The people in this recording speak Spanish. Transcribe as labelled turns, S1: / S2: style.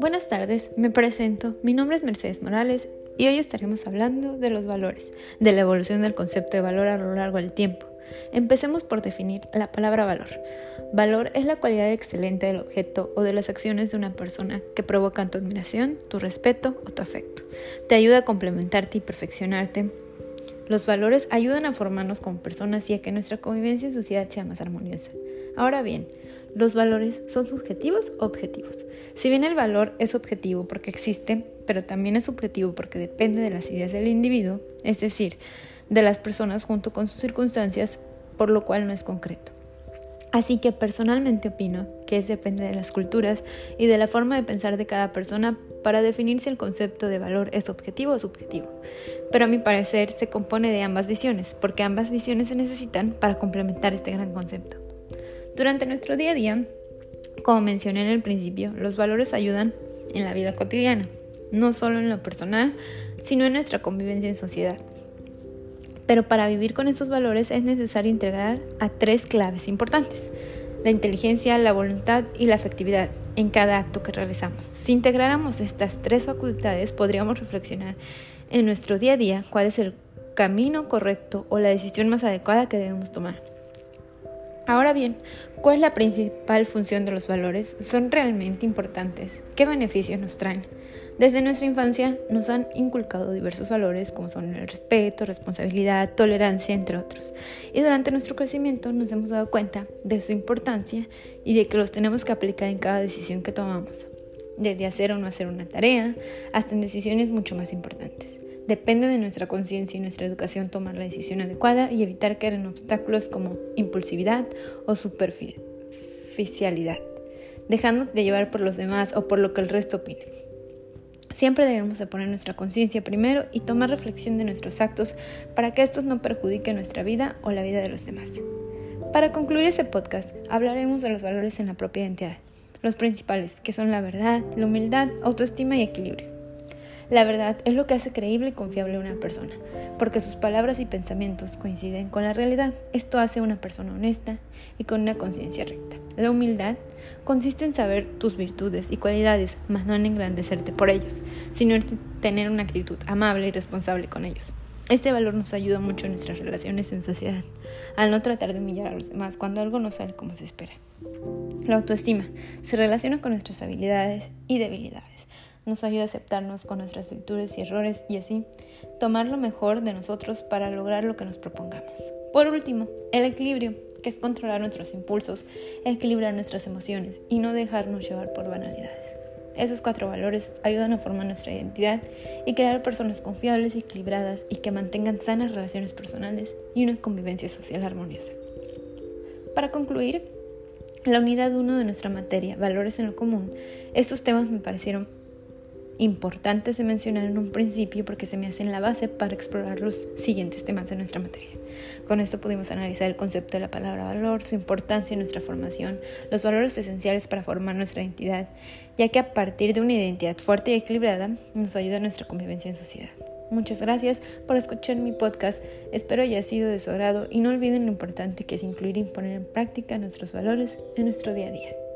S1: Buenas tardes, me presento. Mi nombre es Mercedes Morales y hoy estaremos hablando de los valores, de la evolución del concepto de valor a lo largo del tiempo. Empecemos por definir la palabra valor. Valor es la cualidad excelente del objeto o de las acciones de una persona que provocan tu admiración, tu respeto o tu afecto. Te ayuda a complementarte y perfeccionarte. Los valores ayudan a formarnos como personas y a que nuestra convivencia en sociedad sea más armoniosa. Ahora bien, ¿los valores son subjetivos o objetivos? Si bien el valor es objetivo porque existe, pero también es subjetivo porque depende de las ideas del individuo, es decir, de las personas junto con sus circunstancias, por lo cual no es concreto. Así que personalmente opino que es depende de las culturas y de la forma de pensar de cada persona para definir si el concepto de valor es objetivo o subjetivo. Pero a mi parecer se compone de ambas visiones, porque ambas visiones se necesitan para complementar este gran concepto. Durante nuestro día a día, como mencioné en el principio, los valores ayudan en la vida cotidiana, no solo en lo personal, sino en nuestra convivencia en sociedad. Pero para vivir con estos valores es necesario integrar a tres claves importantes, la inteligencia, la voluntad y la afectividad en cada acto que realizamos. Si integráramos estas tres facultades, podríamos reflexionar en nuestro día a día cuál es el camino correcto o la decisión más adecuada que debemos tomar. Ahora bien, ¿cuál es la principal función de los valores? ¿Son realmente importantes? ¿Qué beneficios nos traen? Desde nuestra infancia nos han inculcado diversos valores como son el respeto, responsabilidad, tolerancia, entre otros. Y durante nuestro crecimiento nos hemos dado cuenta de su importancia y de que los tenemos que aplicar en cada decisión que tomamos, desde hacer o no hacer una tarea hasta en decisiones mucho más importantes. Depende de nuestra conciencia y nuestra educación tomar la decisión adecuada y evitar caer en obstáculos como impulsividad o superficialidad, dejándote de llevar por los demás o por lo que el resto opine. Siempre debemos de poner nuestra conciencia primero y tomar reflexión de nuestros actos para que estos no perjudiquen nuestra vida o la vida de los demás. Para concluir este podcast, hablaremos de los valores en la propia identidad, los principales, que son la verdad, la humildad, autoestima y equilibrio. La verdad es lo que hace creíble y confiable a una persona, porque sus palabras y pensamientos coinciden con la realidad. Esto hace una persona honesta y con una conciencia recta. La humildad consiste en saber tus virtudes y cualidades, mas no en engrandecerte por ellos, sino en tener una actitud amable y responsable con ellos. Este valor nos ayuda mucho en nuestras relaciones en sociedad, al no tratar de humillar a los demás cuando algo no sale como se espera. La autoestima se relaciona con nuestras habilidades y debilidades nos ayuda a aceptarnos con nuestras virtudes y errores y así tomar lo mejor de nosotros para lograr lo que nos propongamos. Por último, el equilibrio, que es controlar nuestros impulsos, equilibrar nuestras emociones y no dejarnos llevar por banalidades. Esos cuatro valores ayudan a formar nuestra identidad y crear personas confiables y equilibradas y que mantengan sanas relaciones personales y una convivencia social armoniosa. Para concluir, la unidad 1 de nuestra materia, valores en lo común, estos temas me parecieron importantes de mencionar en un principio porque se me hacen la base para explorar los siguientes temas de nuestra materia. Con esto pudimos analizar el concepto de la palabra valor, su importancia en nuestra formación, los valores esenciales para formar nuestra identidad, ya que a partir de una identidad fuerte y equilibrada nos ayuda a nuestra convivencia en sociedad. Muchas gracias por escuchar mi podcast, espero haya sido de su agrado y no olviden lo importante que es incluir y poner en práctica nuestros valores en nuestro día a día.